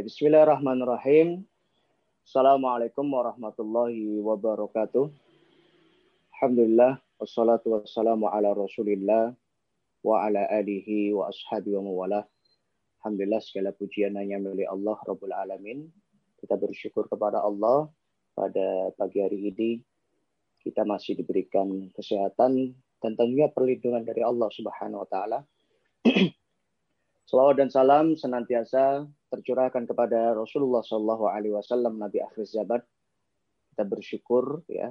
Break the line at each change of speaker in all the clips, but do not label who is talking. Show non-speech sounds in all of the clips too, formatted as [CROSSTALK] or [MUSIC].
Bismillahirrahmanirrahim. Assalamualaikum warahmatullahi wabarakatuh. Alhamdulillah wassalatu wassalamu ala Rasulillah wa ala alihi wa ashabi wa mawalah. Alhamdulillah segala pujian hanya milik Allah Rabbul Alamin. Kita bersyukur kepada Allah pada pagi hari ini kita masih diberikan kesehatan dan tentunya perlindungan dari Allah Subhanahu wa taala. [CLEARS THROAT] Salawat dan salam senantiasa tercurahkan kepada Rasulullah Shallallahu Alaihi Wasallam Nabi akhir zaman. Kita bersyukur ya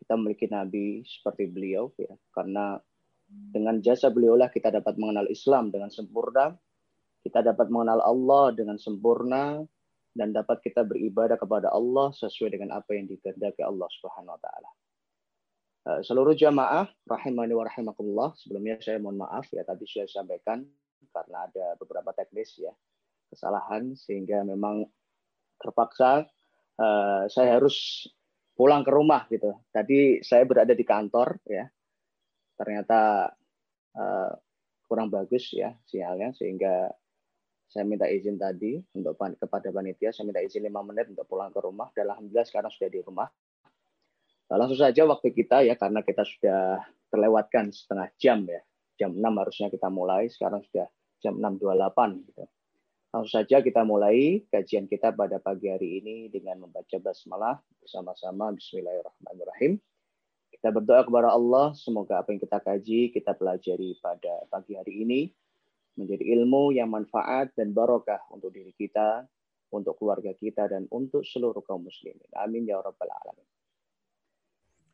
kita memiliki Nabi seperti beliau ya karena dengan jasa beliaulah kita dapat mengenal Islam dengan sempurna, kita dapat mengenal Allah dengan sempurna dan dapat kita beribadah kepada Allah sesuai dengan apa yang dikehendaki Allah Subhanahu wa taala. Eh, seluruh jamaah rahimani wa sebelumnya saya mohon maaf ya tadi saya sampaikan karena ada beberapa teknis ya kesalahan sehingga memang terpaksa uh, saya harus pulang ke rumah gitu. Tadi saya berada di kantor ya, ternyata uh, kurang bagus ya sinyalnya sehingga saya minta izin tadi untuk kepada panitia saya minta izin lima menit untuk pulang ke rumah. Dan alhamdulillah sekarang sudah di rumah. Nah, langsung saja waktu kita ya karena kita sudah terlewatkan setengah jam ya jam 6 harusnya kita mulai sekarang sudah jam 6.28. Gitu. Langsung saja kita mulai kajian kita pada pagi hari ini dengan membaca basmalah bersama-sama Bismillahirrahmanirrahim. Kita berdoa kepada Allah, semoga apa yang kita kaji, kita pelajari pada pagi hari ini menjadi ilmu yang manfaat dan barokah untuk diri kita, untuk keluarga kita, dan untuk seluruh kaum muslimin. Amin ya rabbal alamin.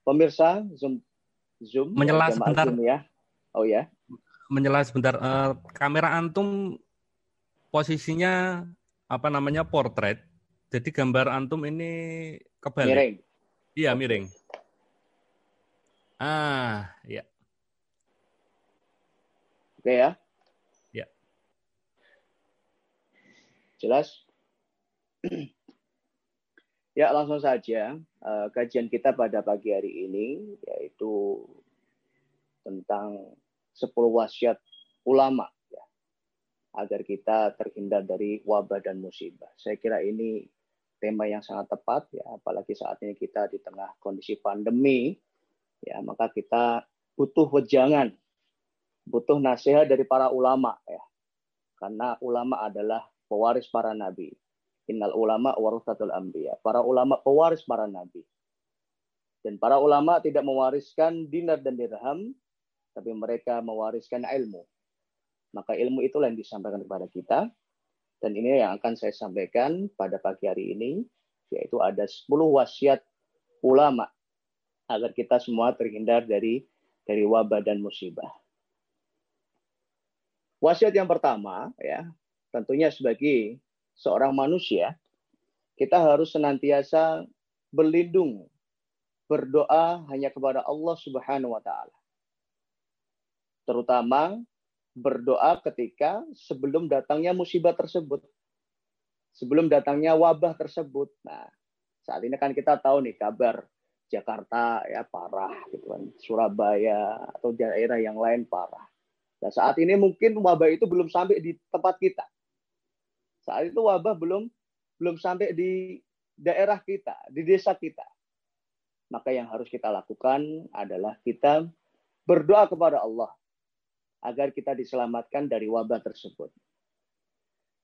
Pemirsa, Zoom, Zoom
menyela sebentar. Zoom ya.
Oh ya
menyela sebentar. Uh, kamera antum posisinya apa namanya portrait. Jadi gambar antum ini kebalik.
Miring.
Iya miring. Ah, ya.
Oke ya.
Ya.
Jelas? [CLEARS THROAT] ya langsung saja uh, kajian kita pada pagi hari ini yaitu tentang 10 wasiat ulama ya, agar kita terhindar dari wabah dan musibah. Saya kira ini tema yang sangat tepat ya, apalagi saat ini kita di tengah kondisi pandemi ya, maka kita butuh wejangan, butuh nasihat dari para ulama ya. Karena ulama adalah pewaris para nabi. Innal ulama warathatul anbiya. Para ulama pewaris para nabi. Dan para ulama tidak mewariskan dinar dan dirham, tapi mereka mewariskan ilmu. Maka ilmu itulah yang disampaikan kepada kita. Dan ini yang akan saya sampaikan pada pagi hari ini, yaitu ada 10 wasiat ulama agar kita semua terhindar dari dari wabah dan musibah. Wasiat yang pertama, ya, tentunya sebagai seorang manusia, kita harus senantiasa berlindung, berdoa hanya kepada Allah Subhanahu wa taala terutama berdoa ketika sebelum datangnya musibah tersebut. Sebelum datangnya wabah tersebut. Nah, saat ini kan kita tahu nih kabar Jakarta ya parah gitu kan. Surabaya atau daerah yang lain parah. Nah, saat ini mungkin wabah itu belum sampai di tempat kita. Saat itu wabah belum belum sampai di daerah kita, di desa kita. Maka yang harus kita lakukan adalah kita berdoa kepada Allah agar kita diselamatkan dari wabah tersebut.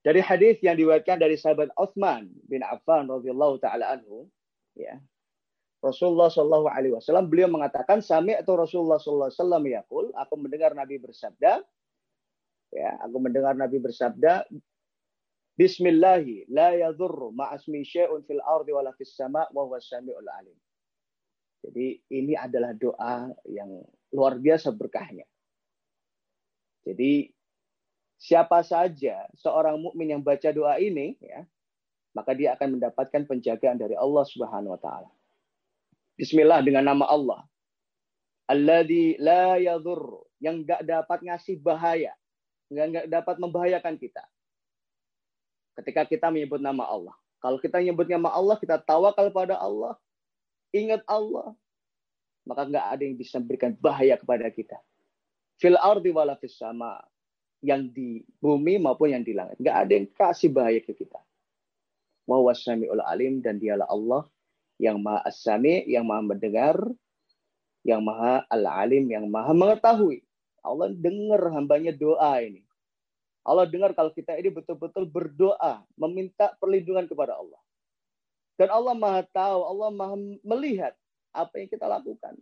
Dari hadis yang diwakilkan dari sahabat Utsman bin Affan radhiyallahu taala anhu, ya. Rasulullah Shallallahu alaihi wasallam beliau mengatakan sami atau Rasulullah Shallallahu alaihi wasallam aku mendengar Nabi bersabda, ya, aku mendengar Nabi bersabda, Bismillahi la yadurru ma'asmi syai'un fil ardi wala fis sama' wa huwa samiul alim. Jadi ini adalah doa yang luar biasa berkahnya. Jadi siapa saja seorang mukmin yang baca doa ini ya, maka dia akan mendapatkan penjagaan dari Allah Subhanahu wa taala. Bismillah dengan nama Allah. Alladzi la yadhur yang enggak dapat ngasih bahaya, enggak dapat membahayakan kita. Ketika kita menyebut nama Allah. Kalau kita menyebut nama Allah, kita tawakal pada Allah, ingat Allah, maka enggak ada yang bisa memberikan bahaya kepada kita fil ardi wala fis sama yang di bumi maupun yang di langit. Enggak ada yang kasih bahaya ke kita. wa samiul alim dan dialah Allah yang Maha As-Sami, yang Maha mendengar, yang Maha Al-Alim, yang Maha mengetahui. Allah dengar hambanya doa ini. Allah dengar kalau kita ini betul-betul berdoa, meminta perlindungan kepada Allah. Dan Allah Maha tahu, Allah Maha melihat apa yang kita lakukan.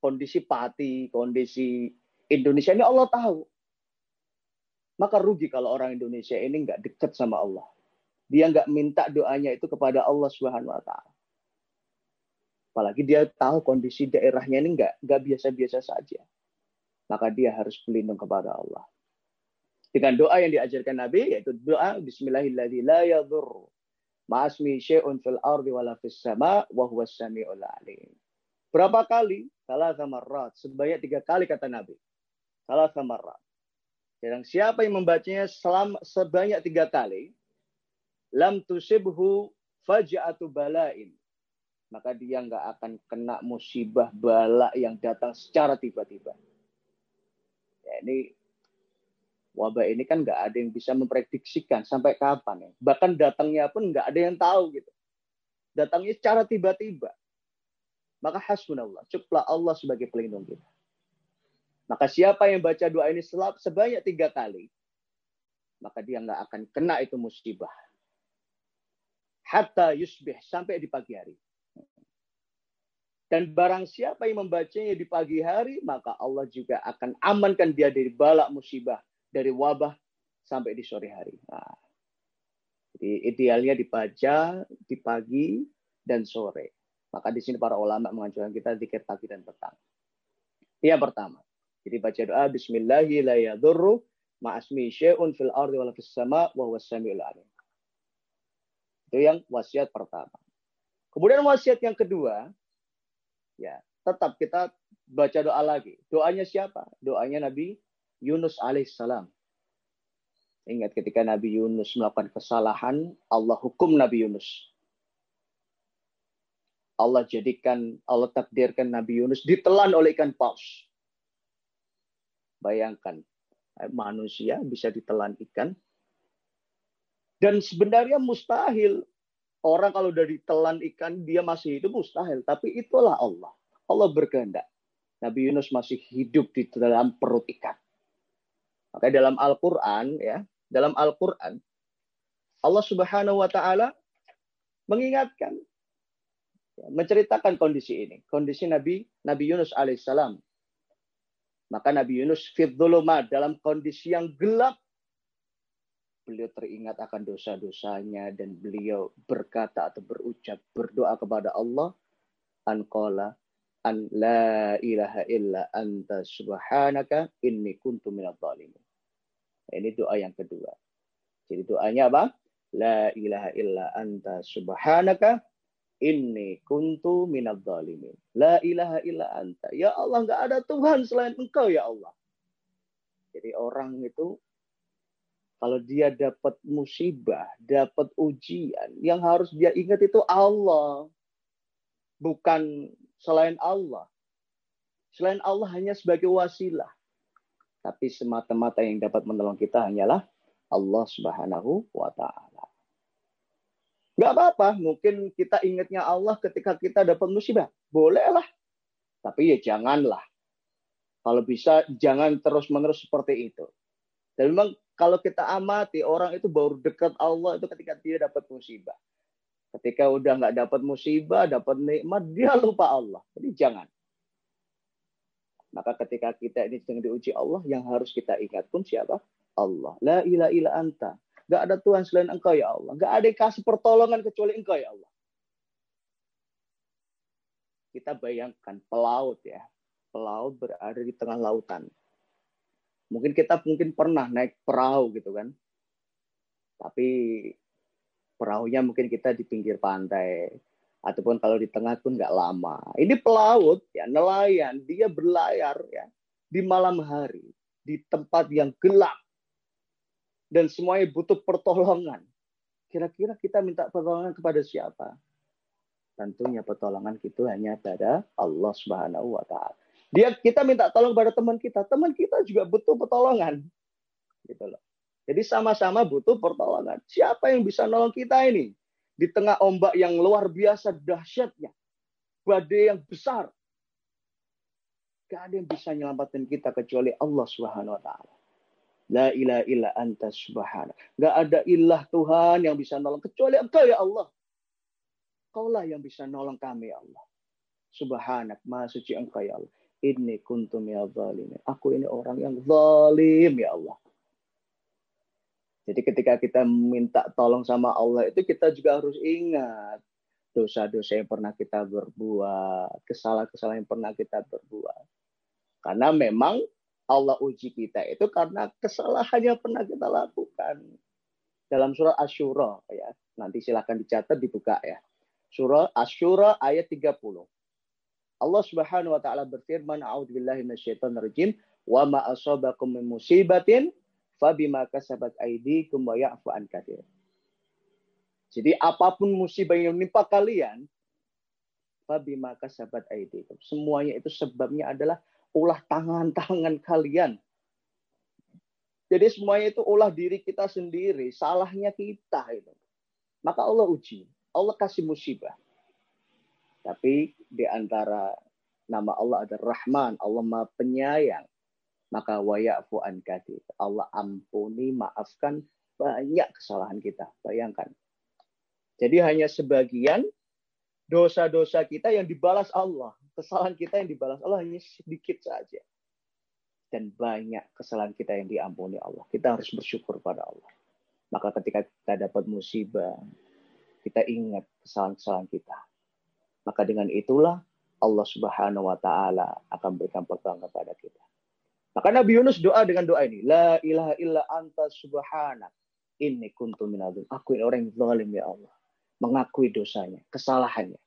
Kondisi pati, kondisi Indonesia ini Allah tahu. Maka rugi kalau orang Indonesia ini nggak dekat sama Allah. Dia nggak minta doanya itu kepada Allah Subhanahu wa taala. Apalagi dia tahu kondisi daerahnya ini nggak nggak biasa-biasa saja. Maka dia harus berlindung kepada Allah dengan doa yang diajarkan Nabi yaitu doa Bismillahirrahmanirrahim sama. Berapa kali? Salah samarrat. Sebanyak tiga kali kata Nabi. Salah samarrat. Dan siapa yang membacanya selama sebanyak tiga kali, lam tusibhu faja'atu bala'in. Maka dia nggak akan kena musibah bala yang datang secara tiba-tiba. Ya, ini wabah ini kan nggak ada yang bisa memprediksikan sampai kapan ya. Bahkan datangnya pun nggak ada yang tahu gitu. Datangnya secara tiba-tiba. Maka hasbunallah, cukuplah Allah sebagai pelindung kita. Maka siapa yang baca doa ini sebanyak tiga kali, maka dia nggak akan kena itu musibah. Hatta yusbih, sampai di pagi hari. Dan barang siapa yang membacanya di pagi hari, maka Allah juga akan amankan dia dari balak musibah dari wabah sampai di sore hari. Nah, jadi idealnya dibaca di pagi dan sore. Maka di sini para ulama menganjurkan kita zikir pagi dan petang. Yang pertama. Jadi baca doa Bismillahirrahmanirrahim. Ma'asmi syai'un fil ardi sama wa. Itu yang wasiat pertama. Kemudian wasiat yang kedua, ya tetap kita baca doa lagi. Doanya siapa? Doanya Nabi Yunus alaihissalam. Ingat ketika Nabi Yunus melakukan kesalahan, Allah hukum Nabi Yunus. Allah jadikan, Allah takdirkan Nabi Yunus ditelan oleh ikan paus. Bayangkan, eh, manusia bisa ditelan ikan. Dan sebenarnya mustahil. Orang kalau udah ditelan ikan, dia masih hidup mustahil. Tapi itulah Allah. Allah berkehendak. Nabi Yunus masih hidup di dalam perut ikan. Maka dalam Al-Qur'an ya, dalam Al-Qur'an Allah Subhanahu wa taala mengingatkan ya, menceritakan kondisi ini, kondisi Nabi Nabi Yunus alaihissalam. Maka Nabi Yunus fidzuluma dalam kondisi yang gelap beliau teringat akan dosa-dosanya dan beliau berkata atau berucap berdoa kepada Allah anqala an la ilaha illa anta subhanaka inni kuntu dhalimin. Ini doa yang kedua. Jadi doanya apa? La ilaha illa anta subhanaka inni kuntu minadh dhalimin. La ilaha illa anta. Ya Allah, enggak ada Tuhan selain Engkau ya Allah. Jadi orang itu kalau dia dapat musibah, dapat ujian, yang harus dia ingat itu Allah. Bukan selain Allah. Selain Allah hanya sebagai wasilah. Tapi semata-mata yang dapat menolong kita hanyalah Allah Subhanahu wa taala. Gak apa-apa, mungkin kita ingatnya Allah ketika kita dapat musibah. Bolehlah. Tapi ya janganlah. Kalau bisa jangan terus-menerus seperti itu. Dan memang kalau kita amati orang itu baru dekat Allah itu ketika dia dapat musibah. Ketika udah nggak dapat musibah, dapat nikmat, dia lupa Allah. Jadi jangan. Maka ketika kita ini sedang diuji Allah, yang harus kita ingat pun siapa? Allah. La ilaha illa anta. Gak ada Tuhan selain engkau ya Allah. Gak ada yang kasih pertolongan kecuali engkau ya Allah. Kita bayangkan pelaut ya. Pelaut berada di tengah lautan. Mungkin kita mungkin pernah naik perahu gitu kan. Tapi perahunya mungkin kita di pinggir pantai ataupun kalau di tengah pun nggak lama. Ini pelaut ya nelayan dia berlayar ya di malam hari di tempat yang gelap dan semuanya butuh pertolongan. Kira-kira kita minta pertolongan kepada siapa? Tentunya pertolongan itu hanya pada Allah Subhanahu wa taala. Dia kita minta tolong pada teman kita, teman kita juga butuh pertolongan. Gitu loh. Jadi sama-sama butuh pertolongan. Siapa yang bisa nolong kita ini? di tengah ombak yang luar biasa dahsyatnya, badai yang besar. Gak ada yang bisa menyelamatkan kita kecuali Allah Subhanahu wa taala. La ilaha illa anta subhana. Gak ada ilah Tuhan yang bisa nolong kecuali Engkau ya Allah. Kaulah yang bisa nolong kami ya Allah. Subhanak, maha suci Engkau ya Allah. Ini kuntum ya zalimin. Aku ini orang yang zalim ya Allah. Jadi ketika kita minta tolong sama Allah itu kita juga harus ingat dosa-dosa yang pernah kita berbuat, kesalahan-kesalahan yang pernah kita berbuat. Karena memang Allah uji kita itu karena kesalahan yang pernah kita lakukan. Dalam surah Asyura ya. Nanti silahkan dicatat dibuka ya. Surah Asyura ayat 30. Allah Subhanahu wa taala berfirman, "A'udzubillahi minasyaitonirrajim, wa ma asabakum min musibatin fabima kasabat aydikum wa ya'fu an katsir. Jadi apa pun musibah yang menimpa kalian, fabima kasabat aydikum. Semuanya itu sebabnya adalah ulah tangan-tangan kalian. Jadi semuanya itu ulah diri kita sendiri, salahnya kita itu. Maka Allah uji, Allah kasih musibah. Tapi di antara nama Allah ada Rahman, Allah Maha Penyayang maka wayafu an Allah ampuni, maafkan banyak kesalahan kita. Bayangkan. Jadi hanya sebagian dosa-dosa kita yang dibalas Allah. Kesalahan kita yang dibalas Allah hanya sedikit saja. Dan banyak kesalahan kita yang diampuni Allah. Kita harus bersyukur pada Allah. Maka ketika kita dapat musibah, kita ingat kesalahan-kesalahan kita. Maka dengan itulah Allah Subhanahu wa taala akan berikan pegang kepada kita. Maka Nabi Yunus doa dengan doa ini. La ilaha illa anta subhana. Ini kuntu minadzim. Aku ini orang yang zalim ya Allah. Mengakui dosanya, kesalahannya.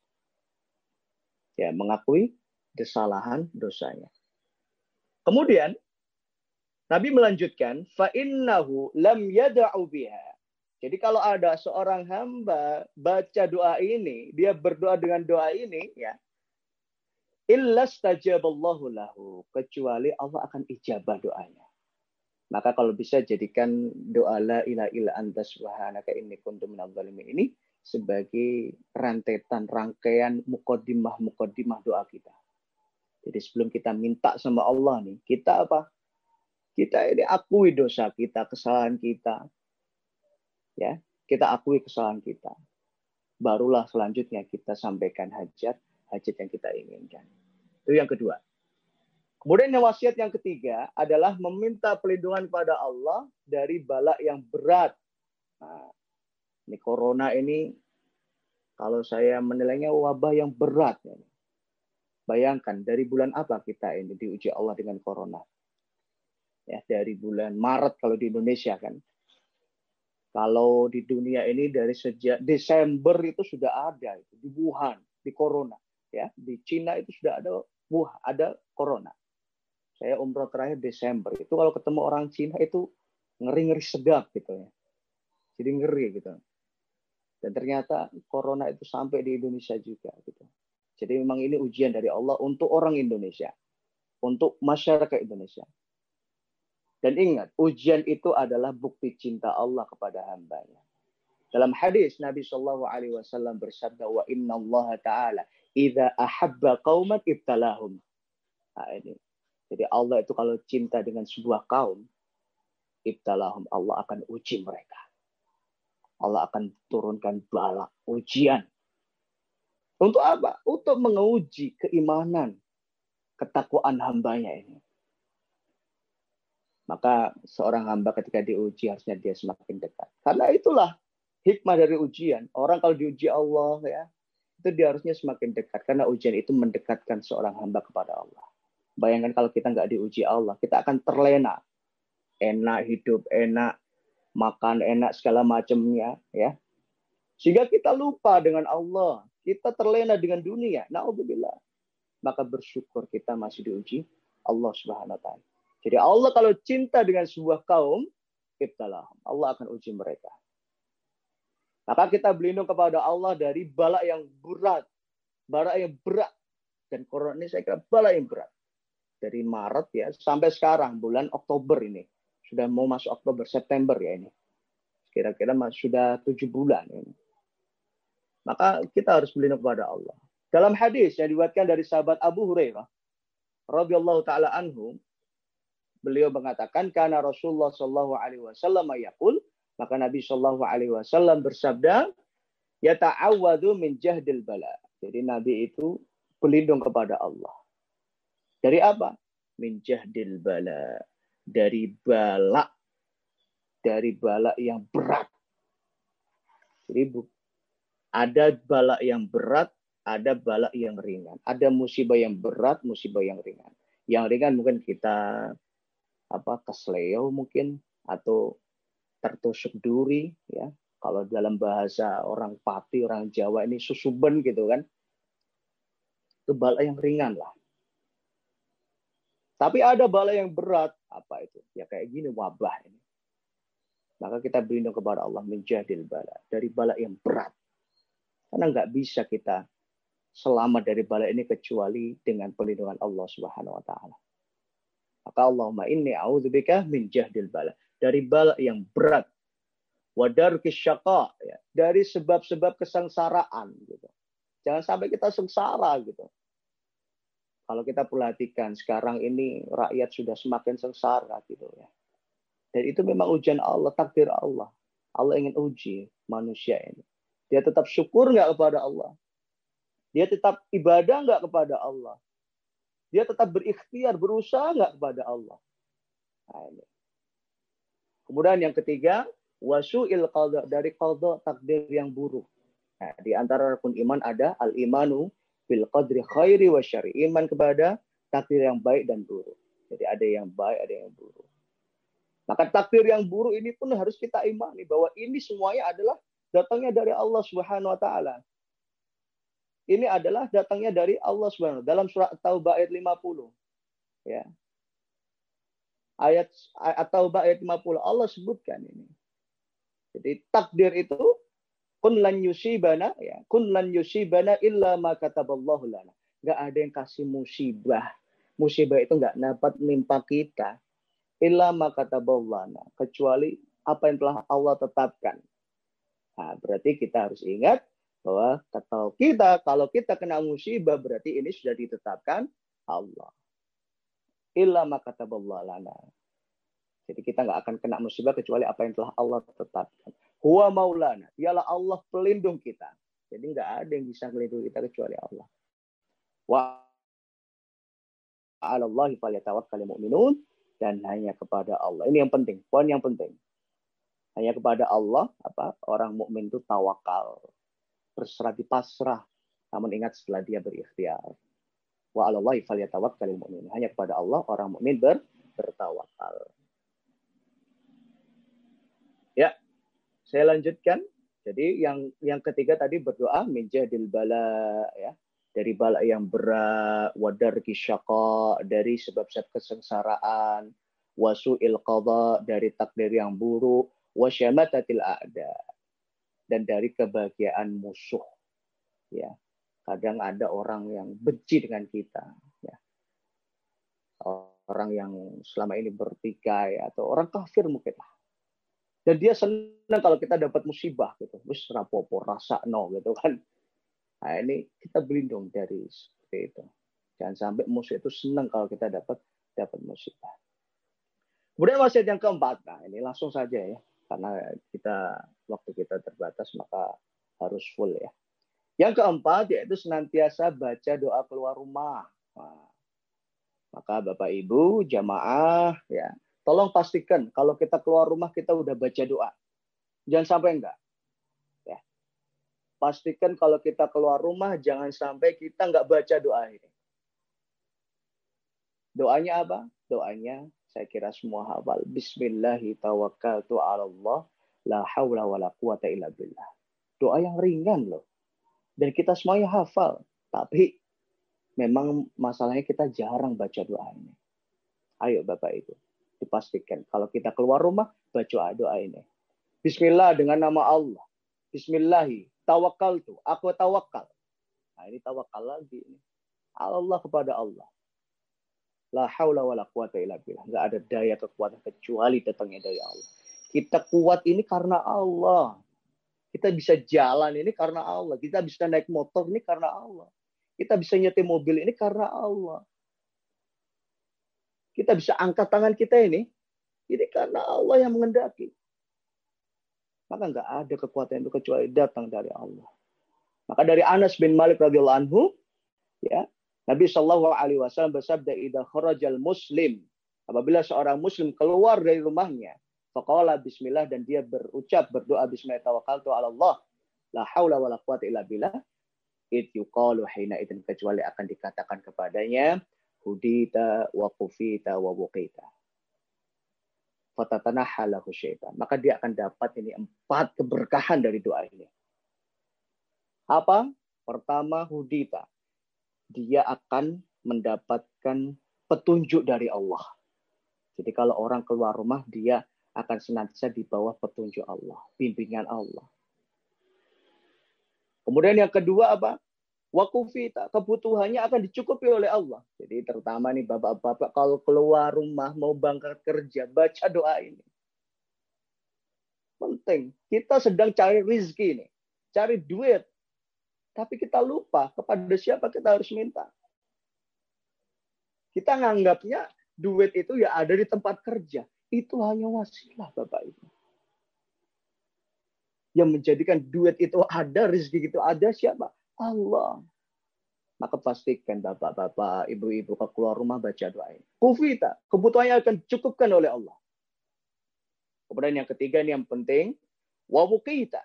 Ya, mengakui kesalahan dosanya. Kemudian Nabi melanjutkan, fa innahu lam yada'u biha. Jadi kalau ada seorang hamba baca doa ini, dia berdoa dengan doa ini, ya, illastajaballahu lahu kecuali Allah akan ijabah doanya. Maka kalau bisa jadikan doa la ilaha illa anta subhanaka inni kuntu minadh ini sebagai rantetan rangkaian mukaddimah mukaddimah doa kita. Jadi sebelum kita minta sama Allah nih, kita apa? Kita ini akui dosa kita, kesalahan kita. Ya, kita akui kesalahan kita. Barulah selanjutnya kita sampaikan hajat hajat yang kita inginkan. Itu yang kedua. Kemudian yang wasiat yang ketiga adalah meminta pelindungan pada Allah dari bala yang berat. Nah, ini corona ini kalau saya menilainya wabah yang berat. Bayangkan dari bulan apa kita ini diuji Allah dengan corona. Ya, dari bulan Maret kalau di Indonesia kan. Kalau di dunia ini dari sejak Desember itu sudah ada itu di Wuhan, di corona ya di Cina itu sudah ada wah ada corona saya umroh terakhir Desember itu kalau ketemu orang Cina itu ngeri ngeri sedap gitu ya jadi ngeri gitu dan ternyata corona itu sampai di Indonesia juga gitu jadi memang ini ujian dari Allah untuk orang Indonesia untuk masyarakat Indonesia dan ingat ujian itu adalah bukti cinta Allah kepada hambanya dalam hadis Nabi Shallallahu Alaihi Wasallam bersabda, wa inna Allah Taala idza ahabba qauman ibtalahum. Nah, ini. Jadi Allah itu kalau cinta dengan sebuah kaum, ibtalahum Allah akan uji mereka. Allah akan turunkan bala, ujian. Untuk apa? Untuk menguji keimanan, ketakwaan hambanya ini. Maka seorang hamba ketika diuji harusnya dia semakin dekat. Karena itulah hikmah dari ujian. Orang kalau diuji Allah ya, itu dia harusnya semakin dekat karena ujian itu mendekatkan seorang hamba kepada Allah. Bayangkan kalau kita nggak diuji Allah, kita akan terlena. Enak hidup, enak makan, enak segala macamnya, ya. Sehingga kita lupa dengan Allah. Kita terlena dengan dunia. Nauzubillah. Maka bersyukur kita masih diuji Allah Subhanahu wa taala. Jadi Allah kalau cinta dengan sebuah kaum, ibtalah. Allah akan uji mereka. Maka kita berlindung kepada Allah dari bala yang berat. Bala yang berat. Dan corona ini saya kira bala yang berat. Dari Maret ya sampai sekarang bulan Oktober ini. Sudah mau masuk Oktober, September ya ini. Kira-kira sudah tujuh bulan ini. Maka kita harus berlindung kepada Allah. Dalam hadis yang dibuatkan dari sahabat Abu Hurairah radhiyallahu taala anhu, beliau mengatakan karena Rasulullah Shallallahu alaihi wasallam yaqul, maka Nabi Shallallahu alaihi wasallam bersabda, ya ta'awwadhu min jahdil bala. Jadi Nabi itu berlindung kepada Allah. Dari apa? Min jahdil bala. Dari bala. Dari bala yang berat. Jadi ada bala yang berat, ada bala yang ringan. Ada musibah yang berat, musibah yang ringan. Yang ringan mungkin kita apa kesleo mungkin atau tertusuk duri ya. Kalau dalam bahasa orang Pati, orang Jawa ini susuben gitu kan. Itu bala yang ringan lah. Tapi ada bala yang berat. Apa itu? Ya kayak gini wabah ini. Maka kita berlindung kepada Allah menjadil bala. Dari bala yang berat. Karena nggak bisa kita selamat dari bala ini kecuali dengan perlindungan Allah Subhanahu wa taala. Maka Allahumma inni a'udzubika min jahdil bala. Dari bala yang berat. Kisyaqa. Ya. Dari sebab-sebab kesengsaraan. Gitu. Jangan sampai kita sengsara gitu. Kalau kita perhatikan sekarang ini rakyat sudah semakin sengsara gitu ya. Dan itu memang ujian Allah, takdir Allah. Allah ingin uji manusia ini. Dia tetap syukur nggak kepada Allah? Dia tetap ibadah nggak kepada Allah? Dia tetap berikhtiar, berusaha nggak kepada Allah. Nah. Kemudian yang ketiga, wasu'il qadha dari qadha takdir yang buruk. Nah, di antara rukun iman ada al-imanu bil qadri khairi wa syari. Iman kepada takdir yang baik dan buruk. Jadi ada yang baik, ada yang buruk. Maka takdir yang buruk ini pun harus kita imani bahwa ini semuanya adalah datangnya dari Allah Subhanahu wa taala. Ini adalah datangnya dari Allah SWT. Dalam surat Taubah ayat 50. Ya. Ayat Taubah ayat 50 Allah sebutkan ini. Jadi takdir itu kun lan yusibana ya, kun lan yusibana illa ma kataballahu lana. Enggak ada yang kasih musibah. Musibah itu enggak dapat menimpa kita illa ma kataballahu kecuali apa yang telah Allah tetapkan. Nah, berarti kita harus ingat bahwa kalau kita kalau kita kena musibah berarti ini sudah ditetapkan Allah. Illa makataballah lana. Jadi kita nggak akan kena musibah kecuali apa yang telah Allah tetapkan. Huwa maulana. Dialah Allah pelindung kita. Jadi nggak ada yang bisa melindungi kita kecuali Allah. Wa alallahi falyatawakkalul mu'minun dan hanya kepada Allah. Ini yang penting, poin yang penting. Hanya kepada Allah apa orang mukmin itu tawakal berserah di pasrah. Namun ingat setelah dia berikhtiar. Wa alallahi falyatawakkalul mu'min. Hanya kepada Allah orang mukmin ber, bertawakal. Ya, saya lanjutkan. Jadi yang yang ketiga tadi berdoa menjadil bala ya dari bala yang berat, wadar kisyaqa dari sebab-sebab kesengsaraan, wasu qada dari takdir yang buruk, wasyamatatil a'da dan dari kebahagiaan musuh. Ya, kadang ada orang yang benci dengan kita. Ya. Orang yang selama ini bertikai atau orang kafir mungkin lah. Dan dia senang kalau kita dapat musibah gitu. Wis rapopo rasa no gitu kan. Nah ini kita berlindung dari seperti itu. Jangan sampai musuh itu senang kalau kita dapat dapat musibah. Kemudian wasiat yang keempat, nah ini langsung saja ya karena kita waktu kita terbatas maka harus full ya. Yang keempat yaitu senantiasa baca doa keluar rumah. Nah, maka Bapak Ibu jamaah ya, tolong pastikan kalau kita keluar rumah kita udah baca doa. Jangan sampai enggak. Ya. Pastikan kalau kita keluar rumah jangan sampai kita enggak baca doa ini. Doanya apa? Doanya saya kira semua hafal. Bismillahi tawakkaltu ala Allah. La wa billah. Doa yang ringan loh. Dan kita semuanya hafal. Tapi memang masalahnya kita jarang baca doa ini. Ayo Bapak Ibu. Dipastikan. Kalau kita keluar rumah, baca doa ini. Bismillah dengan nama Allah. Bismillahi. Tawakkaltu. Aku tawakal. Nah ini tawakal lagi. Allah kepada Allah. La haula wa la quwata illa billah. Enggak ada daya kekuatan kecuali datangnya dari Allah. Kita kuat ini karena Allah. Kita bisa jalan ini karena Allah. Kita bisa naik motor ini karena Allah. Kita bisa nyetir mobil ini karena Allah. Kita bisa angkat tangan kita ini. Ini karena Allah yang mengendaki. Maka nggak ada kekuatan itu kecuali datang dari Allah. Maka dari Anas bin Malik radhiyallahu anhu, ya Nabi Shallallahu Alaihi Wasallam bersabda, "Ida kharajal Muslim." Apabila seorang Muslim keluar dari rumahnya, faqala Bismillah dan dia berucap berdoa Bismillah tawakkaltu ala Allah, la haula wala quwata illa billah. It yuqalu hina idin kecuali akan dikatakan kepadanya, hudita wa kufita wa wuqita. Fatatanahalahu syaitan. Maka dia akan dapat ini empat keberkahan dari doa ini. Apa? Pertama, hudita. Dia akan mendapatkan petunjuk dari Allah. Jadi kalau orang keluar rumah, dia akan senantiasa di bawah petunjuk Allah, bimbingan Allah. Kemudian yang kedua apa? Wakufita, kebutuhannya akan dicukupi oleh Allah. Jadi terutama nih bapak-bapak kalau keluar rumah mau bangkit kerja, baca doa ini. Penting. Kita sedang cari rizki nih. Cari duit. Tapi kita lupa kepada siapa kita harus minta. Kita nganggapnya duit itu ya ada di tempat kerja. Itu hanya wasilah Bapak Ibu. Yang menjadikan duit itu ada, rezeki itu ada siapa? Allah. Maka pastikan bapak-bapak, ibu-ibu ke keluar rumah baca doa ini. Kufita, kebutuhannya akan cukupkan oleh Allah. Kemudian yang ketiga ini yang penting, wawukita.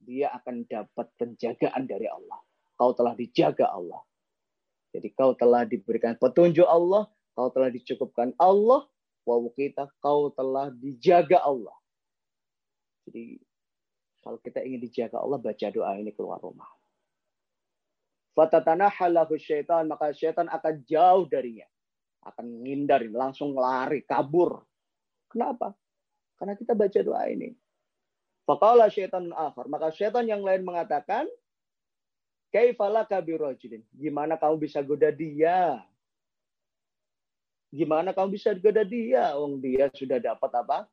Dia akan dapat penjagaan dari Allah. Kau telah dijaga Allah. Jadi kau telah diberikan petunjuk Allah, kau telah dicukupkan Allah, wawukita, kau telah dijaga Allah. Jadi kalau kita ingin dijaga Allah, baca doa ini keluar rumah. Fatatanahalahu syaitan, maka syaitan akan jauh darinya. Akan ngindari, langsung lari, kabur. Kenapa? Karena kita baca doa ini. Faqala syaitan akhar. Maka syaitan yang lain mengatakan, Kaifalaka birojilin. Gimana kamu bisa goda dia? Gimana kamu bisa goda dia? Wong dia sudah dapat apa?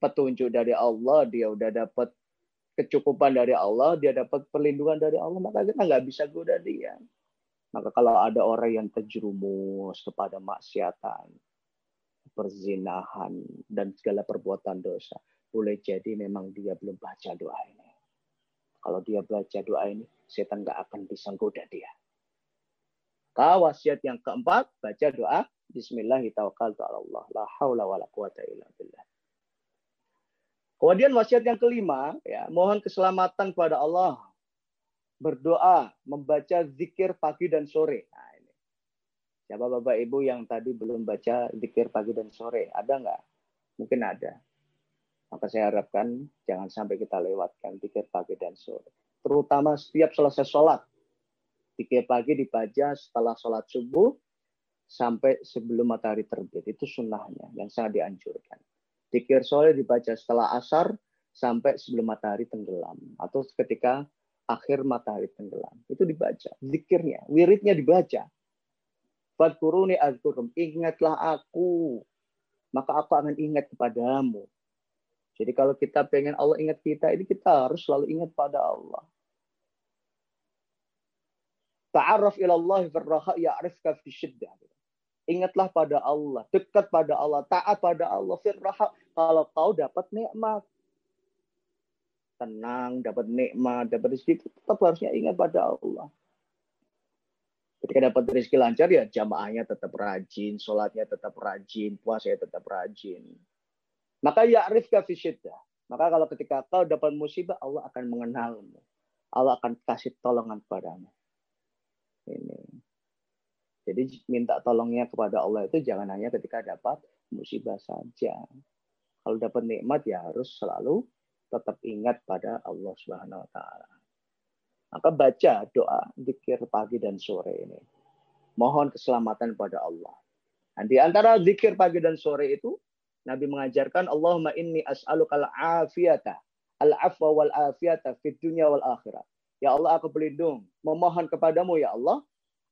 Petunjuk dari Allah, dia udah dapat kecukupan dari Allah, dia dapat perlindungan dari Allah, maka kita nggak bisa goda dia. Maka kalau ada orang yang terjerumus kepada maksiatan, perzinahan, dan segala perbuatan dosa, boleh jadi memang dia belum baca doa ini. Kalau dia baca doa ini, setan nggak akan bisa goda dia. Kawasiat yang keempat, baca doa Bismillahirrahmanirrahim. La haula wa la quwata illa billah. Kemudian wasiat yang kelima, ya, mohon keselamatan kepada Allah. Berdoa, membaca zikir pagi dan sore. Nah, ini. Siapa Bapak Ibu yang tadi belum baca zikir pagi dan sore? Ada nggak? Mungkin ada. Maka saya harapkan jangan sampai kita lewatkan zikir pagi dan sore. Terutama setiap selesai sholat. Zikir pagi dibaca setelah sholat subuh sampai sebelum matahari terbit. Itu sunnahnya yang sangat dianjurkan. Dikir sore dibaca setelah asar sampai sebelum matahari tenggelam. Atau ketika akhir matahari tenggelam. Itu dibaca. Zikirnya, wiridnya dibaca. Fadkuruni azkurum. Ingatlah aku. Maka aku akan ingat kepadamu. Jadi kalau kita pengen Allah ingat kita, ini kita harus selalu ingat pada Allah. Ta'arraf ilallah firraha ya'rifka fi syiddah. Ingatlah pada Allah, dekat pada Allah, taat pada Allah, firraha. Kalau kau dapat nikmat, tenang, dapat nikmat, dapat rezeki, tetap harusnya ingat pada Allah. Ketika dapat rezeki lancar ya jamaahnya tetap rajin, sholatnya tetap rajin, puasanya tetap rajin. Maka ya arif fisyiddah. Maka kalau ketika kau dapat musibah, Allah akan mengenalmu. Allah akan kasih tolongan padamu. Ini. Jadi minta tolongnya kepada Allah itu jangan hanya ketika dapat musibah saja. Kalau dapat nikmat ya harus selalu tetap ingat pada Allah Subhanahu wa taala. Maka baca doa zikir pagi dan sore ini. Mohon keselamatan pada Allah. Dan di antara zikir pagi dan sore itu Nabi mengajarkan Allahumma inni as'aluka al-afiyata al-afwa wal afiyata fid dunya wal akhirat. Ya Allah aku berlindung memohon kepadamu ya Allah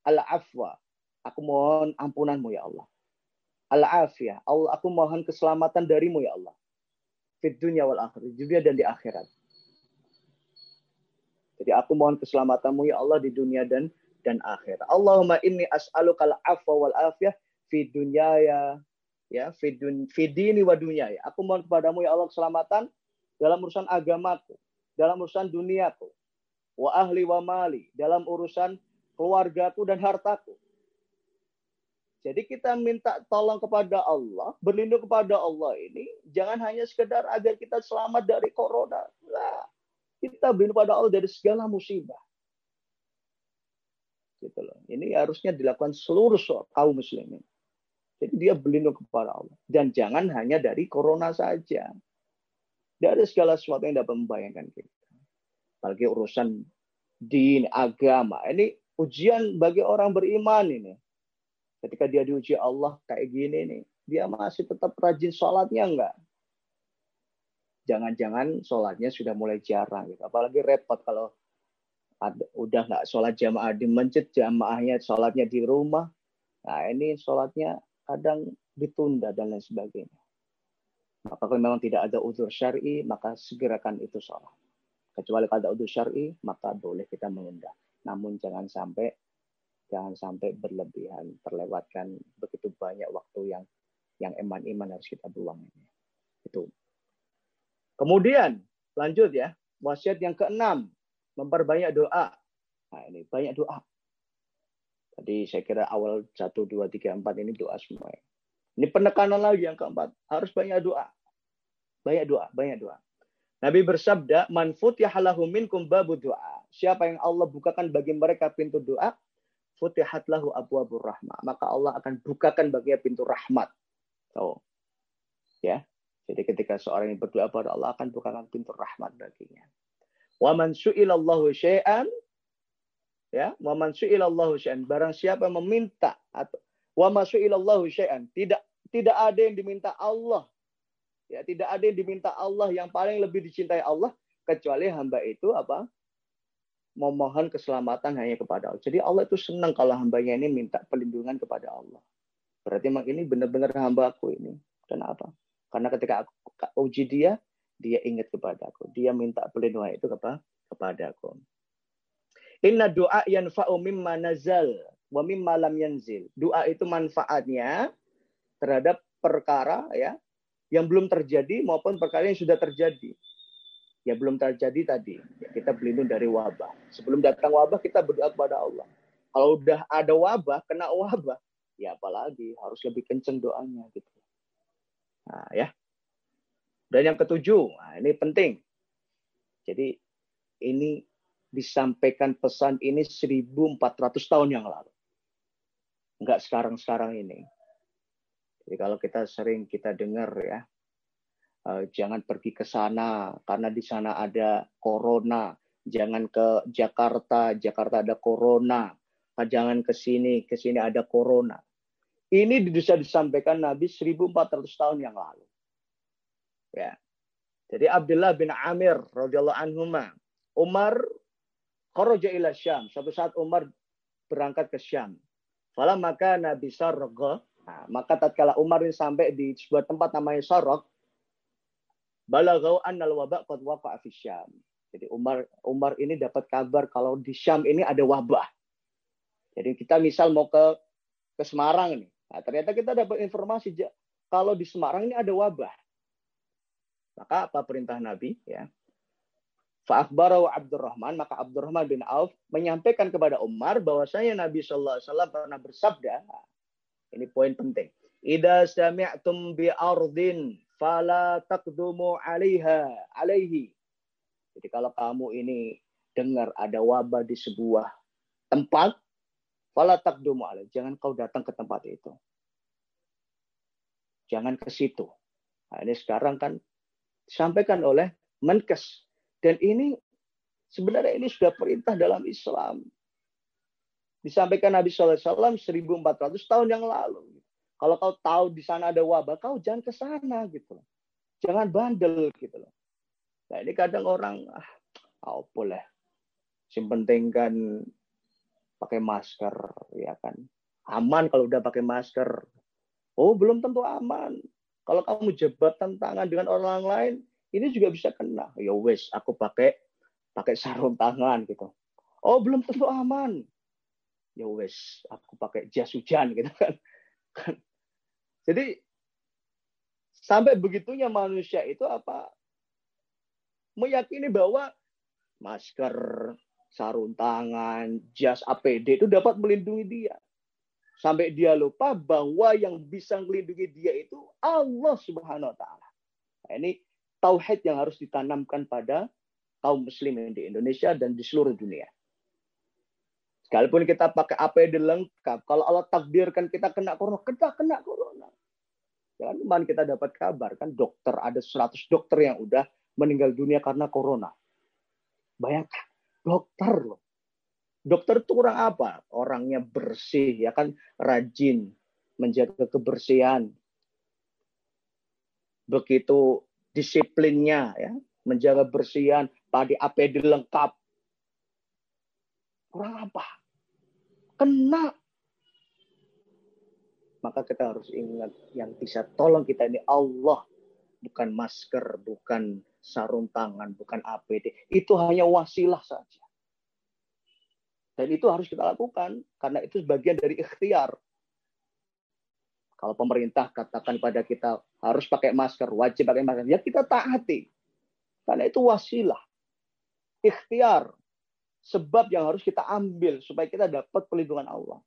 al-afwa Aku mohon ampunanmu ya Allah. Al-afiyah. Allah, aku mohon keselamatan darimu ya Allah. Fit dunia wal akhirat. Dunia dan di akhirat. Jadi aku mohon keselamatanmu ya Allah di dunia dan dan akhir. Allahumma inni as'aluka al-afwa wal afiyah fi dunyaya ya fi, dun, fi dini wa dunya ya. Aku mohon kepadamu ya Allah keselamatan dalam urusan agamaku, dalam urusan duniaku, wa ahli wa mali, dalam urusan keluargaku dan hartaku. Jadi kita minta tolong kepada Allah, berlindung kepada Allah ini jangan hanya sekedar agar kita selamat dari corona. Nah, kita berlindung kepada Allah dari segala musibah. Gitu loh. Ini harusnya dilakukan seluruh kaum muslimin. Jadi dia berlindung kepada Allah. Dan jangan hanya dari corona saja. Dari segala sesuatu yang dapat membayangkan kita. Apalagi urusan din, agama. Ini ujian bagi orang beriman ini Ketika dia diuji Allah kayak gini nih, dia masih tetap rajin sholatnya enggak? Jangan-jangan sholatnya sudah mulai jarang gitu. Apalagi repot kalau ada, udah nggak sholat jamaah di masjid, jamaahnya sholatnya di rumah. Nah ini sholatnya kadang ditunda dan lain sebagainya. Maka kalau memang tidak ada udur syari, maka segerakan itu sholat. Kecuali kalau ada udur syari, maka boleh kita menunda. Namun jangan sampai jangan sampai berlebihan terlewatkan begitu banyak waktu yang yang eman-iman harus kita buang ini. Itu. Kemudian lanjut ya. Wasiat yang keenam memperbanyak doa. Nah ini banyak doa. Tadi saya kira awal satu dua tiga empat ini doa semua ini penekanan lagi yang keempat. Harus banyak doa. Banyak doa banyak doa. Nabi bersabda, "Man futihalahu minkum babu doa." Siapa yang Allah bukakan bagi mereka pintu doa, futihat lahu abwabur rahmah. Maka Allah akan bukakan baginya pintu rahmat. Oh. Ya. Jadi ketika seorang yang berdoa pada Allah akan bukakan pintu rahmat baginya. Wa man su'ilallahu syai'an ya, wa man su'ilallahu syai'an barang siapa meminta atau wa ma su'ilallahu syai'an tidak tidak ada yang diminta Allah. Ya, tidak ada yang diminta Allah yang paling lebih dicintai Allah kecuali hamba itu apa? Memohon keselamatan hanya kepada Allah. Jadi Allah itu senang kalau hambanya ini minta perlindungan kepada Allah. Berarti memang ini benar-benar hamba aku ini. Kenapa? Karena ketika aku uji dia, dia ingat kepada aku. Dia minta perlindungan itu kepada kepada aku. Inna doa yanfa'u mimma nazal wa mimma lam yanzil. Doa itu manfaatnya terhadap perkara ya yang belum terjadi maupun perkara yang sudah terjadi ya belum terjadi tadi. Ya, kita berlindung dari wabah. Sebelum datang wabah kita berdoa kepada Allah. Kalau udah ada wabah, kena wabah, ya apalagi harus lebih kenceng doanya gitu. Nah, ya. Dan yang ketujuh, nah ini penting. Jadi ini disampaikan pesan ini 1400 tahun yang lalu. Enggak sekarang-sekarang ini. Jadi kalau kita sering kita dengar ya, jangan pergi ke sana karena di sana ada corona. Jangan ke Jakarta, Jakarta ada corona. Ah, jangan ke sini, ke sini ada corona. Ini bisa disampaikan Nabi 1400 tahun yang lalu. Ya. Jadi Abdullah bin Amir radhiyallahu anhu Umar kharaja ila Syam. Suatu saat Umar berangkat ke Syam. Fala maka Nabi Sarqa, nah, maka tatkala Umar ini sampai di sebuah tempat namanya Sarq, balagau annal wabak qad waqa'a fi Syam. Jadi Umar Umar ini dapat kabar kalau di Syam ini ada wabah. Jadi kita misal mau ke ke Semarang nih. Nah, ternyata kita dapat informasi kalau di Semarang ini ada wabah. Maka apa perintah Nabi ya? Fa'akhbarahu Abdurrahman, maka Abdurrahman bin Auf menyampaikan kepada Umar bahwasanya Nabi Shallallahu alaihi wasallam pernah bersabda, ini poin penting. Ida sami'tum bi ardin fala taqdumu 'alaiha alaihi. Jadi kalau kamu ini dengar ada wabah di sebuah tempat, fala taqdumu alaihi. Jangan kau datang ke tempat itu. Jangan ke situ. Nah, ini sekarang kan disampaikan oleh Menkes. Dan ini sebenarnya ini sudah perintah dalam Islam. Disampaikan Nabi SAW 1400 tahun yang lalu. Kalau kau tahu di sana ada wabah, kau jangan ke sana gitu loh. Jangan bandel gitu loh. Nah ini kadang orang, ah, oh, boleh. Yang penting kan pakai masker, ya kan. Aman kalau udah pakai masker. Oh, belum tentu aman. Kalau kamu jabatan tangan dengan orang lain, ini juga bisa kena. Ya wes, aku pakai pakai sarung tangan gitu. Oh belum tentu aman. Ya wes, aku pakai jas hujan gitu kan. [LAUGHS] Jadi sampai begitunya manusia itu apa meyakini bahwa masker, sarung tangan, jas APD itu dapat melindungi dia. Sampai dia lupa bahwa yang bisa melindungi dia itu Allah Subhanahu wa taala. Nah, ini tauhid yang harus ditanamkan pada kaum muslimin di Indonesia dan di seluruh dunia. Sekalipun kita pakai APD lengkap, kalau Allah takdirkan kita kena corona, kita kena corona. Ya kemarin kita dapat kabar kan dokter ada 100 dokter yang udah meninggal dunia karena corona. Bayangkan, dokter loh. Dokter itu kurang apa? Orangnya bersih, ya kan rajin, menjaga kebersihan. Begitu disiplinnya, ya menjaga bersihan, padi APD lengkap. Kurang apa? Kena. Maka kita harus ingat yang bisa tolong kita ini Allah. Bukan masker, bukan sarung tangan, bukan APD. Itu hanya wasilah saja. Dan itu harus kita lakukan. Karena itu sebagian dari ikhtiar. Kalau pemerintah katakan pada kita harus pakai masker, wajib pakai masker, ya kita taati. Karena itu wasilah. Ikhtiar. Sebab yang harus kita ambil supaya kita dapat perlindungan Allah.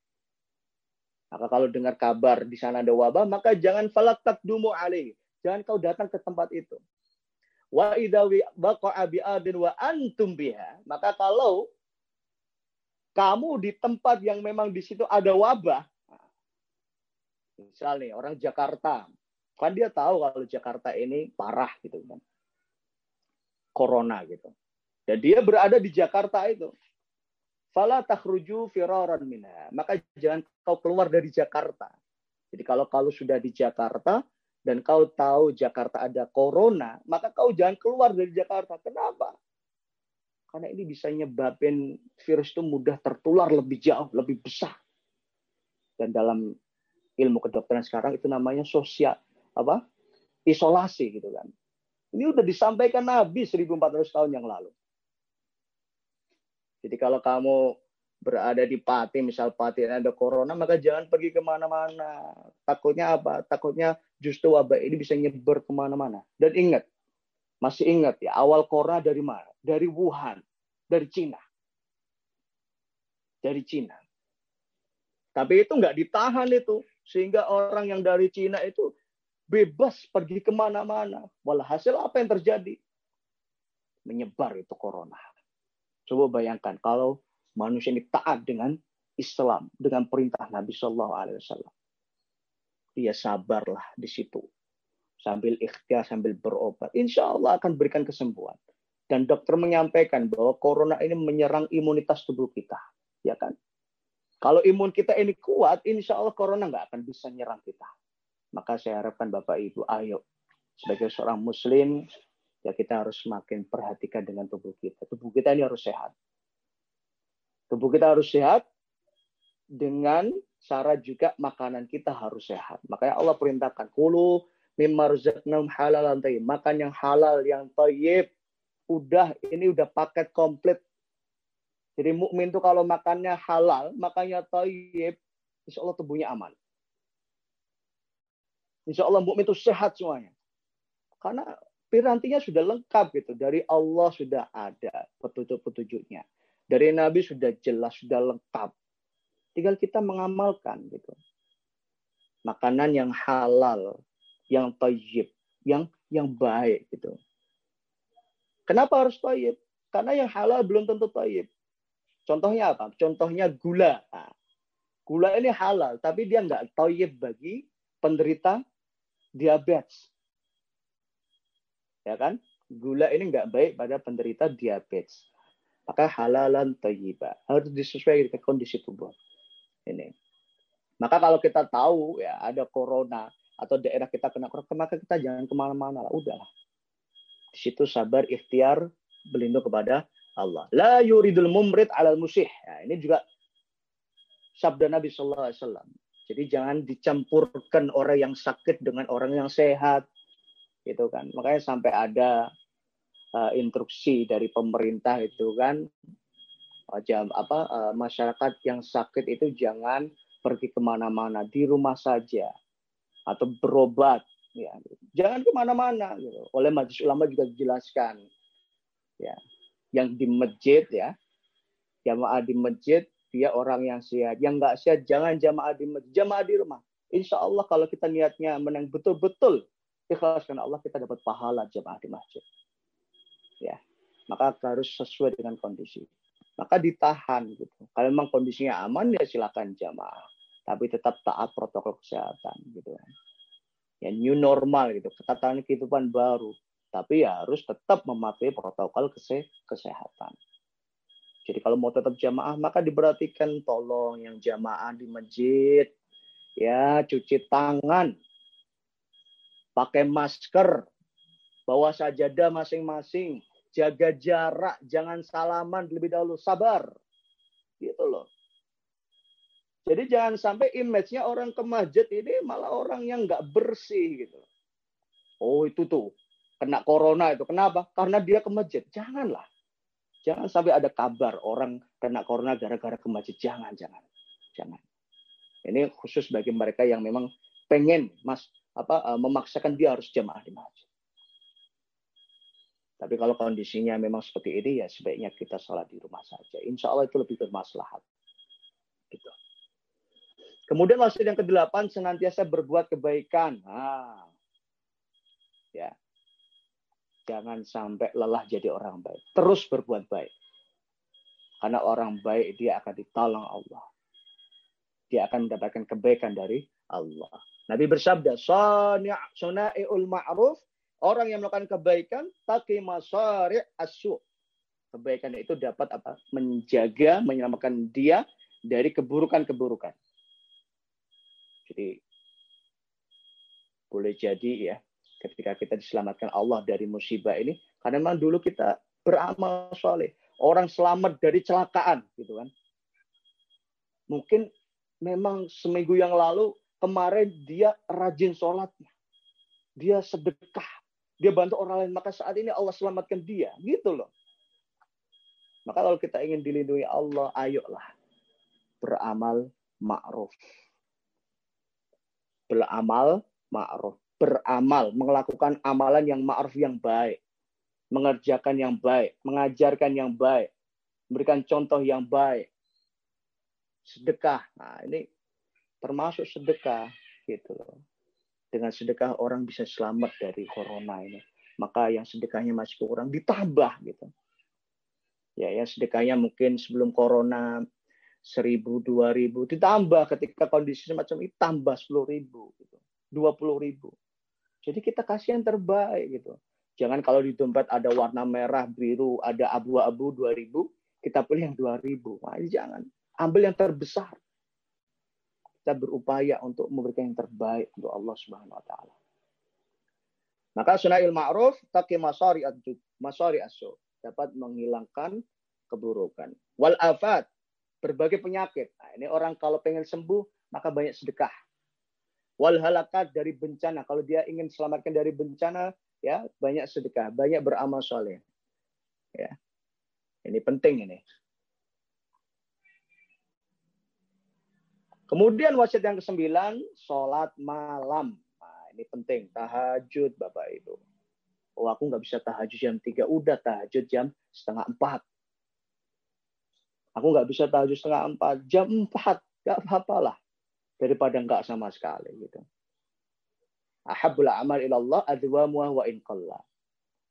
Maka kalau dengar kabar di sana ada wabah, maka jangan falak takdumu alaih. Jangan kau datang ke tempat itu. Wa idawi baqa'a bi'adin wa antum biha. Maka kalau kamu di tempat yang memang di situ ada wabah, misalnya orang Jakarta, kan dia tahu kalau Jakarta ini parah gitu kan, corona gitu. Dan dia berada di Jakarta itu. Fala takhruju firaran minha. Maka jangan kau keluar dari Jakarta. Jadi kalau kalau sudah di Jakarta dan kau tahu Jakarta ada corona, maka kau jangan keluar dari Jakarta. Kenapa? Karena ini bisa nyebabin virus itu mudah tertular lebih jauh, lebih besar. Dan dalam ilmu kedokteran sekarang itu namanya sosial apa? isolasi gitu kan. Ini udah disampaikan Nabi 1400 tahun yang lalu. Jadi kalau kamu berada di Pati, misal Pati ada corona, maka jangan pergi ke mana-mana. Takutnya apa? Takutnya justru wabah ini bisa nyebar ke mana-mana. Dan ingat, masih ingat ya, awal corona dari mana? Dari Wuhan, dari Cina. Dari Cina. Tapi itu nggak ditahan itu. Sehingga orang yang dari Cina itu bebas pergi ke mana-mana. Walhasil apa yang terjadi? Menyebar itu corona. Coba bayangkan kalau manusia ini taat dengan Islam, dengan perintah Nabi Shallallahu Alaihi Wasallam. Dia sabarlah di situ sambil ikhtiar, sambil berobat. Insya Allah akan berikan kesembuhan. Dan dokter menyampaikan bahwa corona ini menyerang imunitas tubuh kita. Ya kan? Kalau imun kita ini kuat, insya Allah corona nggak akan bisa nyerang kita. Maka saya harapkan Bapak Ibu, ayo sebagai seorang Muslim, ya kita harus semakin perhatikan dengan tubuh kita. Tubuh kita ini harus sehat. Tubuh kita harus sehat dengan syarat juga makanan kita harus sehat. Makanya Allah perintahkan, kulu mimma halal halalan. Makan yang halal, yang tayyib. Udah, ini udah paket komplit. Jadi mukmin itu kalau makannya halal, makannya tayyib, insya Allah tubuhnya aman. Insya Allah mukmin itu sehat semuanya. Karena pirantinya sudah lengkap gitu. Dari Allah sudah ada petunjuk-petunjuknya. Dari Nabi sudah jelas, sudah lengkap. Tinggal kita mengamalkan gitu. Makanan yang halal, yang tayyib, yang yang baik gitu. Kenapa harus tayyib? Karena yang halal belum tentu tayyib. Contohnya apa? Contohnya gula. Nah, gula ini halal, tapi dia nggak tayyib bagi penderita diabetes ya kan? Gula ini nggak baik pada penderita diabetes. Maka halalan tayyiba. Harus disesuaikan dengan kondisi tubuh. Ini. Maka kalau kita tahu ya ada corona atau daerah kita kena corona, maka kita jangan ke mana-mana lah. Udahlah. Di situ sabar, ikhtiar, berlindung kepada Allah. La yuridul mumrid alal musih. Ya, ini juga sabda Nabi Sallallahu Alaihi Wasallam. Jadi jangan dicampurkan orang yang sakit dengan orang yang sehat gitu kan. Makanya sampai ada uh, instruksi dari pemerintah itu kan uh, jam apa uh, masyarakat yang sakit itu jangan pergi ke mana-mana di rumah saja atau berobat ya. Jangan ke mana-mana gitu. oleh majelis ulama juga dijelaskan ya. Yang di masjid ya. Jamaah di masjid dia orang yang sehat. Yang nggak sehat jangan jamaah di masjid jamaah di rumah. Insya Allah kalau kita niatnya menang betul-betul ikhlas karena Allah kita dapat pahala jamaah di masjid. Ya. Maka harus sesuai dengan kondisi. Maka ditahan gitu. Kalau memang kondisinya aman ya silakan jamaah tapi tetap taat protokol kesehatan gitu. Kan ya new normal gitu. Ketatanan kehidupan baru. Tapi ya harus tetap mematuhi protokol kesehatan. Jadi kalau mau tetap jamaah maka diperhatikan tolong yang jamaah di masjid. Ya cuci tangan pakai masker bawa sajadah masing-masing jaga jarak jangan salaman lebih dahulu sabar gitu loh jadi jangan sampai image-nya orang ke masjid ini malah orang yang nggak bersih gitu. Oh itu tuh kena corona itu. Kenapa? Karena dia ke masjid. Janganlah. Jangan sampai ada kabar orang kena corona gara-gara ke masjid. Jangan, jangan. Jangan. Ini khusus bagi mereka yang memang pengen mas apa eh, memaksakan dia harus jamaah di masjid. Tapi kalau kondisinya memang seperti ini ya sebaiknya kita sholat di rumah saja. Insya Allah itu lebih bermaslahat. Gitu. Kemudian wasiat yang kedelapan senantiasa berbuat kebaikan. Nah, ya, jangan sampai lelah jadi orang baik. Terus berbuat baik. Karena orang baik dia akan ditolong Allah. Dia akan mendapatkan kebaikan dari Allah. Nabi bersabda, "Sana'iul ma'ruf" Orang yang melakukan kebaikan, taki masari asu. Kebaikan itu dapat apa? Menjaga, menyelamatkan dia dari keburukan-keburukan. Jadi boleh jadi ya ketika kita diselamatkan Allah dari musibah ini karena memang dulu kita beramal soleh orang selamat dari celakaan gitu kan mungkin memang seminggu yang lalu kemarin dia rajin sholatnya. Dia sedekah. Dia bantu orang lain. Maka saat ini Allah selamatkan dia. Gitu loh. Maka kalau kita ingin dilindungi Allah ayolah. Beramal ma'ruf. Beramal ma'ruf, beramal, melakukan amalan yang ma'ruf yang baik, mengerjakan yang baik, mengajarkan yang baik, memberikan contoh yang baik. Sedekah. Nah, ini termasuk sedekah gitu loh. Dengan sedekah orang bisa selamat dari corona ini. Maka yang sedekahnya masih kurang ditambah gitu. Ya, ya sedekahnya mungkin sebelum corona seribu, dua ribu, ditambah ketika kondisi semacam ini tambah sepuluh ribu, gitu, dua puluh ribu. Jadi kita kasih yang terbaik gitu. Jangan kalau di dompet ada warna merah, biru, ada abu-abu dua ribu, kita pilih yang dua ribu. Nah, jangan. Ambil yang terbesar. Kita berupaya untuk memberikan yang terbaik untuk Allah Subhanahu wa taala. Maka sunnah ma'ruf taki masari masari asu dapat menghilangkan keburukan. Wal afat berbagai penyakit. Nah, ini orang kalau pengen sembuh, maka banyak sedekah. Wal halakat dari bencana. Kalau dia ingin selamatkan dari bencana, ya banyak sedekah, banyak beramal soleh. Ya, ini penting ini. Kemudian wasiat yang kesembilan, sholat malam. Nah, ini penting, tahajud Bapak Ibu. Oh aku nggak bisa tahajud jam tiga, udah tahajud jam setengah empat. Aku nggak bisa tahajud setengah empat, jam empat, nggak apa-apa lah. Daripada nggak sama sekali gitu. Ahabul amal ilallah adwamuah wa inqallah.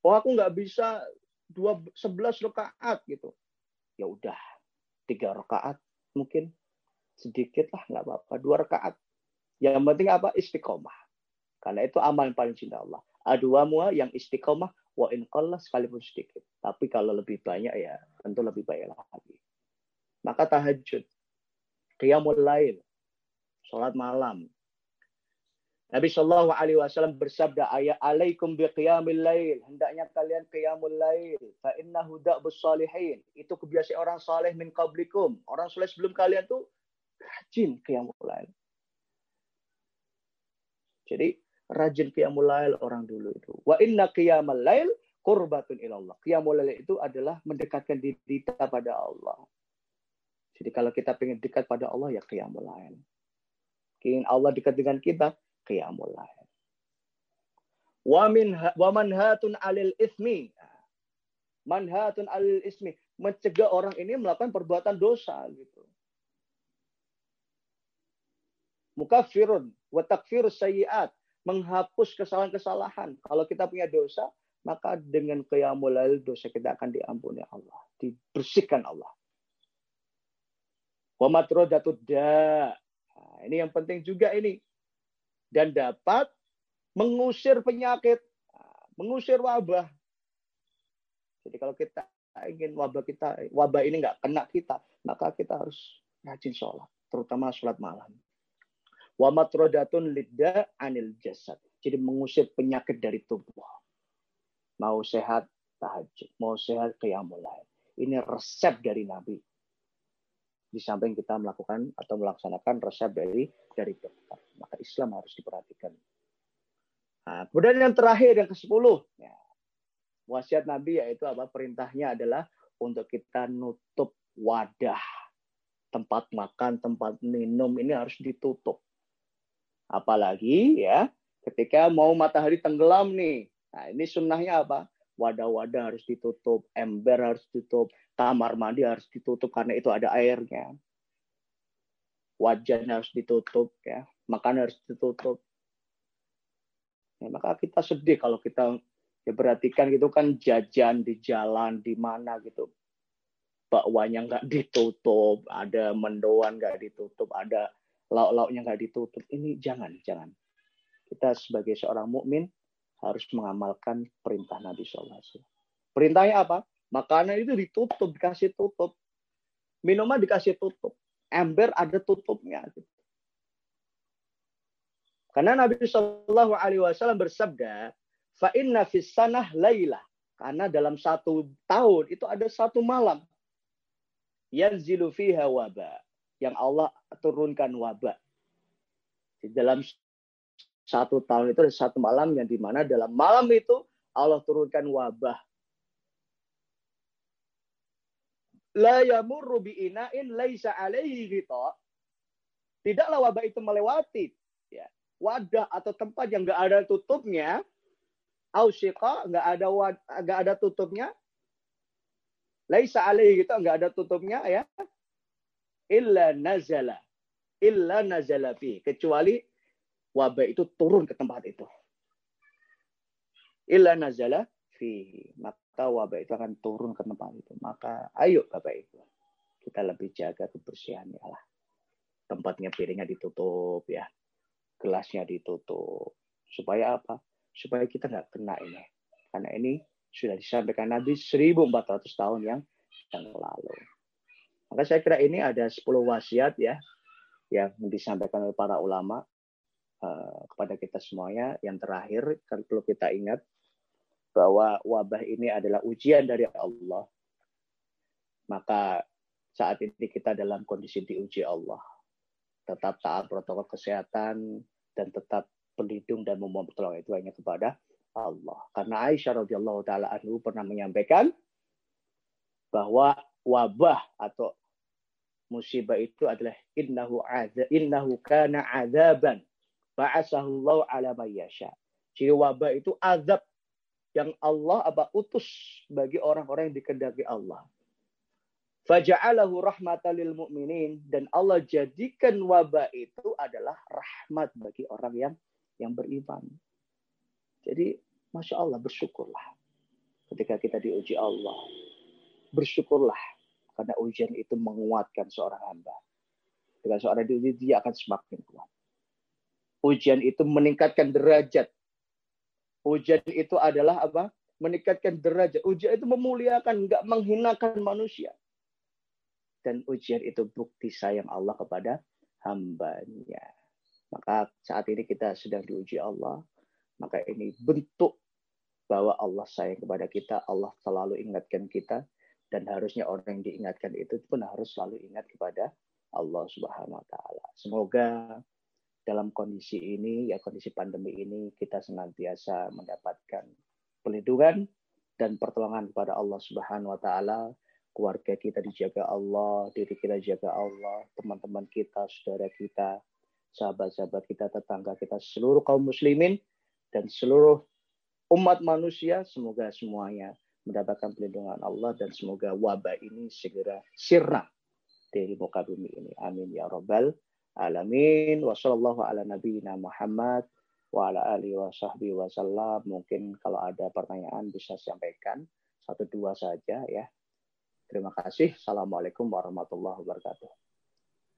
Oh aku nggak bisa dua sebelas rakaat gitu. Ya udah tiga rakaat mungkin sedikit lah nggak apa-apa dua rakaat. Yang penting apa istiqomah. Karena itu amal yang paling cinta Allah. Adwamuah yang istiqomah wa inqallah sekalipun sedikit. Tapi kalau lebih banyak ya tentu lebih baik lagi maka tahajud, qiyamul lail, sholat malam. Nabi Shallallahu Alaihi Wasallam bersabda ayat alaikum bi qiyamil lail hendaknya kalian qiyamul lail fa da'bus salihin itu kebiasaan orang saleh min qablikum orang saleh sebelum kalian tuh rajin qiyamul lail jadi rajin qiyamul lail orang dulu itu wa inna qiyamal lail qurbatun ilallah. Qiyamul lail itu adalah mendekatkan diri kita pada Allah. Jadi kalau kita ingin dekat pada Allah ya qiyamul lail. Ingin Allah dekat dengan kita, qiyamul lail. Wa min wa manhatun alil ismi. Manhatun alil ismi, mencegah orang ini melakukan perbuatan dosa gitu. Mukafirun wa takfirus sayyiat, menghapus kesalahan-kesalahan. Kalau kita punya dosa, maka dengan qiyamul dosa kita akan diampuni Allah, dibersihkan Allah. Wa matrodatud da. Nah, ini yang penting juga ini. Dan dapat mengusir penyakit, nah, mengusir wabah. Jadi kalau kita ingin wabah kita, wabah ini nggak kena kita, maka kita harus rajin sholat, terutama sholat malam. Wa matrodatun anil jasad. Jadi mengusir penyakit dari tubuh. Mau sehat tahajud, mau sehat qiyamul Ini resep dari Nabi. Di samping kita melakukan atau melaksanakan resep dari dari dokter. Maka Islam harus diperhatikan. Nah, kemudian yang terakhir yang ke-10. Ya. Wasiat Nabi yaitu apa? Perintahnya adalah untuk kita nutup wadah. Tempat makan, tempat minum ini harus ditutup. Apalagi ya ketika mau matahari tenggelam nih. Nah, ini sunnahnya apa? Wadah-wadah harus ditutup, ember harus ditutup, kamar mandi harus ditutup karena itu ada airnya. Wajan harus ditutup ya, makan harus ditutup. Ya, maka kita sedih kalau kita ya perhatikan gitu kan jajan di jalan di mana gitu bakwanya nggak ditutup, ada mendoan nggak ditutup, ada lauk-lauknya nggak ditutup. Ini jangan, jangan. Kita sebagai seorang mukmin harus mengamalkan perintah Nabi SAW. Perintahnya apa? Makanan itu ditutup, dikasih tutup. Minuman dikasih tutup. Ember ada tutupnya. Karena Nabi Shallallahu Alaihi Wasallam bersabda, "Fa inna sanah laila." Karena dalam satu tahun itu ada satu malam. Yanzilu fiha wabah yang Allah turunkan wabah. Di dalam satu tahun itu ada satu malam yang di mana dalam malam itu Allah turunkan wabah. La yamurru bi'ina'in laisa alaihi ghita. Tidaklah wabah itu melewati ya, wadah atau tempat yang enggak ada tutupnya. Ausyqa enggak ada enggak ada tutupnya. Laisa alaihi gitu enggak ada tutupnya ya illa nazala illa nazala fi. Kecuali wabah itu turun ke tempat itu. Illa nazala fi. Maka wabah itu akan turun ke tempat itu. Maka ayo Bapak Ibu kita lebih jaga kebersihannya lah. Tempatnya piringnya ditutup ya. Gelasnya ditutup. Supaya apa? Supaya kita nggak kena ini. Karena ini sudah disampaikan Nabi 1400 tahun yang yang lalu maka saya kira ini ada 10 wasiat ya yang disampaikan oleh para ulama uh, kepada kita semuanya. Yang terakhir perlu kita ingat bahwa wabah ini adalah ujian dari Allah. Maka saat ini kita dalam kondisi diuji Allah. Tetap taat protokol kesehatan dan tetap pelindung dan memohon pertolongan itu hanya kepada Allah. Karena Aisyah radhiyallahu taala anhu pernah menyampaikan bahwa wabah atau musibah itu adalah innahu azab innahu kana azaban ba'asahu ala mayyasha. Jadi wabah itu azab yang Allah apa utus bagi orang-orang yang dikendaki Allah. Faja'alahu rahmatan lil mu'minin dan Allah jadikan wabah itu adalah rahmat bagi orang yang yang beriman. Jadi masya Allah bersyukurlah ketika kita diuji Allah. Bersyukurlah karena ujian itu menguatkan seorang hamba. Dengan seorang diuji, dia akan semakin kuat. Ujian itu meningkatkan derajat. Ujian itu adalah apa? Meningkatkan derajat. Ujian itu memuliakan, nggak menghinakan manusia. Dan ujian itu bukti sayang Allah kepada hambanya. Maka saat ini kita sedang diuji Allah. Maka ini bentuk bahwa Allah sayang kepada kita. Allah selalu ingatkan kita dan harusnya orang yang diingatkan itu pun harus selalu ingat kepada Allah Subhanahu wa taala. Semoga dalam kondisi ini ya kondisi pandemi ini kita senantiasa mendapatkan pelindungan dan pertolongan kepada Allah Subhanahu wa taala. Keluarga kita dijaga Allah, diri kita dijaga Allah, teman-teman kita, saudara kita, sahabat-sahabat kita, tetangga kita, seluruh kaum muslimin dan seluruh umat manusia semoga semuanya mendapatkan perlindungan Allah dan semoga wabah ini segera sirna dari muka bumi ini. Amin ya rabbal alamin. Wassallallahu ala nabiyina Muhammad wa ala alihi wa sahbihi wasallam. Mungkin kalau ada pertanyaan bisa sampaikan satu dua saja ya. Terima kasih. Assalamualaikum warahmatullahi wabarakatuh.